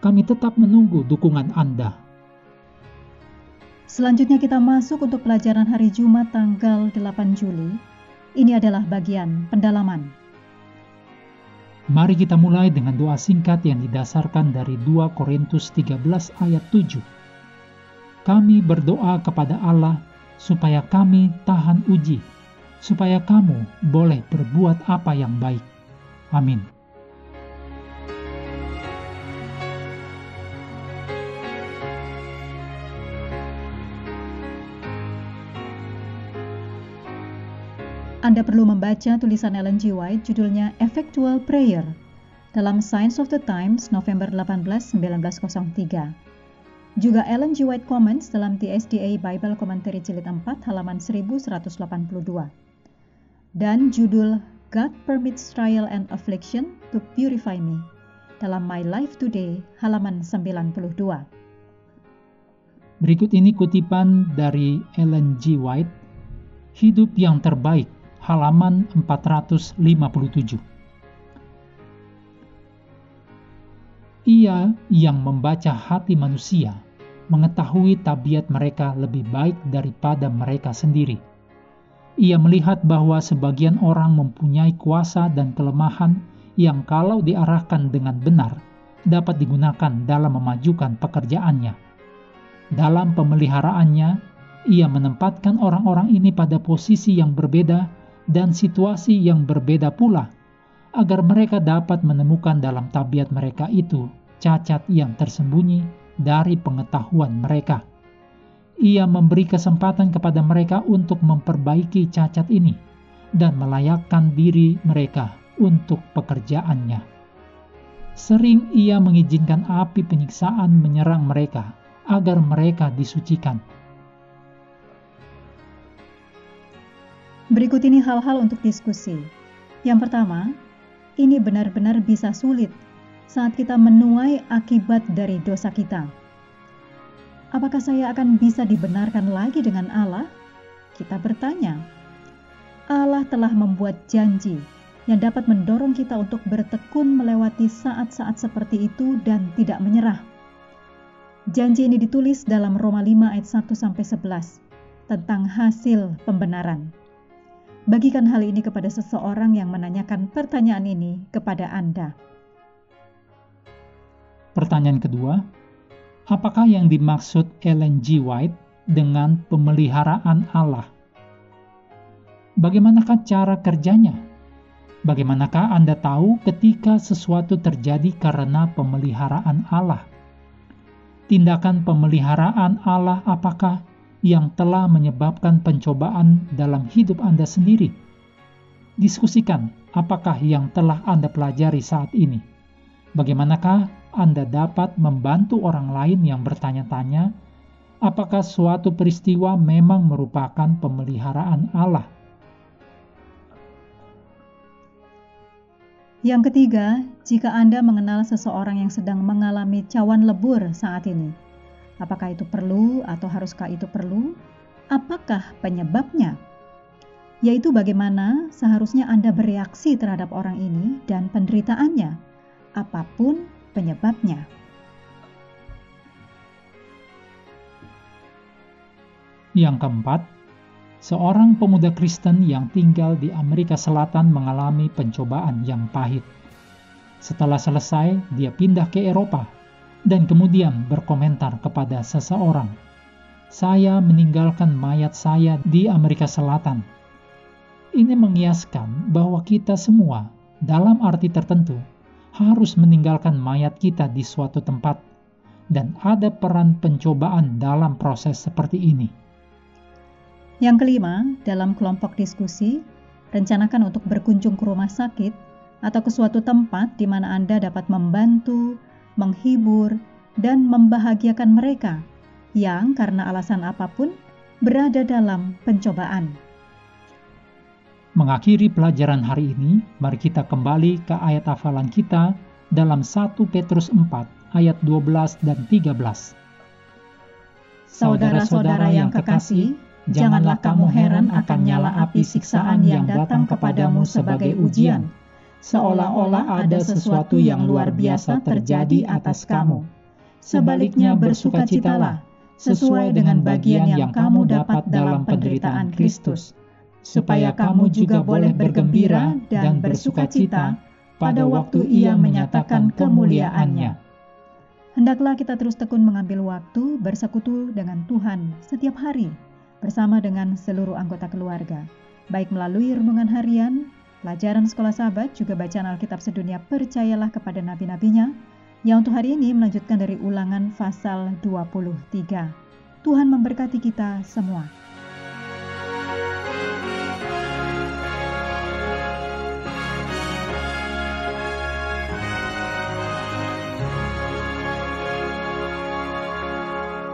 Kami tetap menunggu dukungan Anda. Selanjutnya kita masuk untuk pelajaran hari Jumat tanggal 8 Juli. Ini adalah bagian pendalaman. Mari kita mulai dengan doa singkat yang didasarkan dari 2 Korintus 13 ayat 7. Kami berdoa kepada Allah supaya kami tahan uji, supaya kamu boleh berbuat apa yang baik. Amin. Anda perlu membaca tulisan Ellen G. White judulnya Effectual Prayer dalam Science of the Times November 18, 1903. Juga Ellen G. White Comments dalam TSDA Bible Commentary Jilid 4 halaman 1182. Dan judul God Permits Trial and Affliction to Purify Me dalam My Life Today halaman 92. Berikut ini kutipan dari Ellen G. White, Hidup yang terbaik halaman 457. Ia yang membaca hati manusia mengetahui tabiat mereka lebih baik daripada mereka sendiri. Ia melihat bahwa sebagian orang mempunyai kuasa dan kelemahan yang kalau diarahkan dengan benar dapat digunakan dalam memajukan pekerjaannya. Dalam pemeliharaannya, ia menempatkan orang-orang ini pada posisi yang berbeda dan situasi yang berbeda pula, agar mereka dapat menemukan dalam tabiat mereka itu cacat yang tersembunyi dari pengetahuan mereka. Ia memberi kesempatan kepada mereka untuk memperbaiki cacat ini dan melayakkan diri mereka untuk pekerjaannya. Sering ia mengizinkan api penyiksaan menyerang mereka agar mereka disucikan Berikut ini hal-hal untuk diskusi. Yang pertama, ini benar-benar bisa sulit saat kita menuai akibat dari dosa kita. Apakah saya akan bisa dibenarkan lagi dengan Allah? Kita bertanya. Allah telah membuat janji yang dapat mendorong kita untuk bertekun melewati saat-saat seperti itu dan tidak menyerah. Janji ini ditulis dalam Roma 5 ayat 1 sampai 11 tentang hasil pembenaran. Bagikan hal ini kepada seseorang yang menanyakan pertanyaan ini kepada Anda. Pertanyaan kedua, apakah yang dimaksud Ellen G. White dengan pemeliharaan Allah? Bagaimanakah cara kerjanya? Bagaimanakah Anda tahu ketika sesuatu terjadi karena pemeliharaan Allah? Tindakan pemeliharaan Allah apakah yang telah menyebabkan pencobaan dalam hidup Anda sendiri. Diskusikan apakah yang telah Anda pelajari saat ini. Bagaimanakah Anda dapat membantu orang lain yang bertanya-tanya apakah suatu peristiwa memang merupakan pemeliharaan Allah. Yang ketiga, jika Anda mengenal seseorang yang sedang mengalami cawan lebur saat ini, Apakah itu perlu atau haruskah itu perlu? Apakah penyebabnya? Yaitu bagaimana seharusnya Anda bereaksi terhadap orang ini dan penderitaannya, apa pun penyebabnya. Yang keempat, seorang pemuda Kristen yang tinggal di Amerika Selatan mengalami pencobaan yang pahit. Setelah selesai, dia pindah ke Eropa dan kemudian berkomentar kepada seseorang. saya meninggalkan mayat saya di Amerika Selatan. Ini mengiaskan bahwa kita semua, dalam arti tertentu, harus meninggalkan mayat kita di suatu tempat, dan ada peran pencobaan dalam proses seperti ini. Yang kelima, dalam kelompok diskusi, rencanakan untuk berkunjung ke rumah sakit atau ke suatu tempat di mana Anda dapat membantu, menghibur, dan membahagiakan mereka yang karena alasan apa pun berada dalam pencobaan. Mengakhiri pelajaran hari ini, mari kita kembali ke ayat hafalan kita dalam 1 Petrus 4 ayat 12 dan 13. Saudara-saudara yang kekasih, janganlah kamu heran akan nyala api siksaan yang datang kepadamu sebagai ujian, seolah-olah ada sesuatu yang luar biasa terjadi atas kamu. Sebaliknya bersukacitalah, sesuai dengan bagian yang kamu dapat dalam penderitaan Kristus, supaya kamu juga boleh bergembira dan bersukacita pada waktu Ia menyatakan kemuliaannya. Hendaklah kita terus tekun mengambil waktu bersekutu dengan Tuhan setiap hari bersama dengan seluruh anggota keluarga, baik melalui renungan harian, pelajaran sekolah sahabat, juga bacaan Alkitab sedunia percayalah kepada nabi-nabinya, yang untuk hari ini melanjutkan dari ulangan pasal 23. Tuhan memberkati kita semua.